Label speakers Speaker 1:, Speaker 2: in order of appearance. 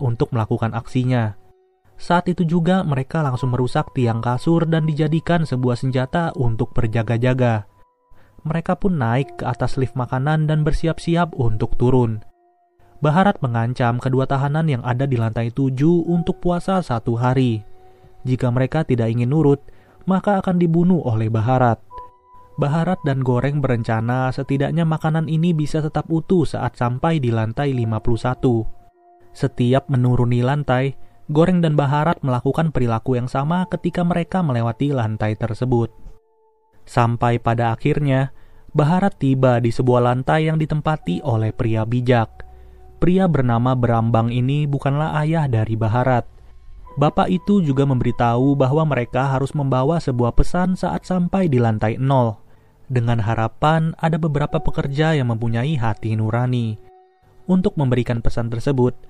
Speaker 1: untuk melakukan aksinya. Saat itu juga mereka langsung merusak tiang kasur dan dijadikan sebuah senjata untuk berjaga-jaga. Mereka pun naik ke atas lift makanan dan bersiap-siap untuk turun. Baharat mengancam kedua tahanan yang ada di lantai tujuh untuk puasa satu hari. Jika mereka tidak ingin nurut, maka akan dibunuh oleh Baharat. Baharat dan Goreng berencana setidaknya makanan ini bisa tetap utuh saat sampai di lantai 51. Setiap menuruni lantai, Goreng dan Baharat melakukan perilaku yang sama ketika mereka melewati lantai tersebut. Sampai pada akhirnya, Baharat tiba di sebuah lantai yang ditempati oleh pria bijak. Pria bernama Berambang ini bukanlah ayah dari Baharat. Bapak itu juga memberitahu bahwa mereka harus membawa sebuah pesan saat sampai di lantai nol. Dengan harapan ada beberapa pekerja yang mempunyai hati nurani. Untuk memberikan pesan tersebut,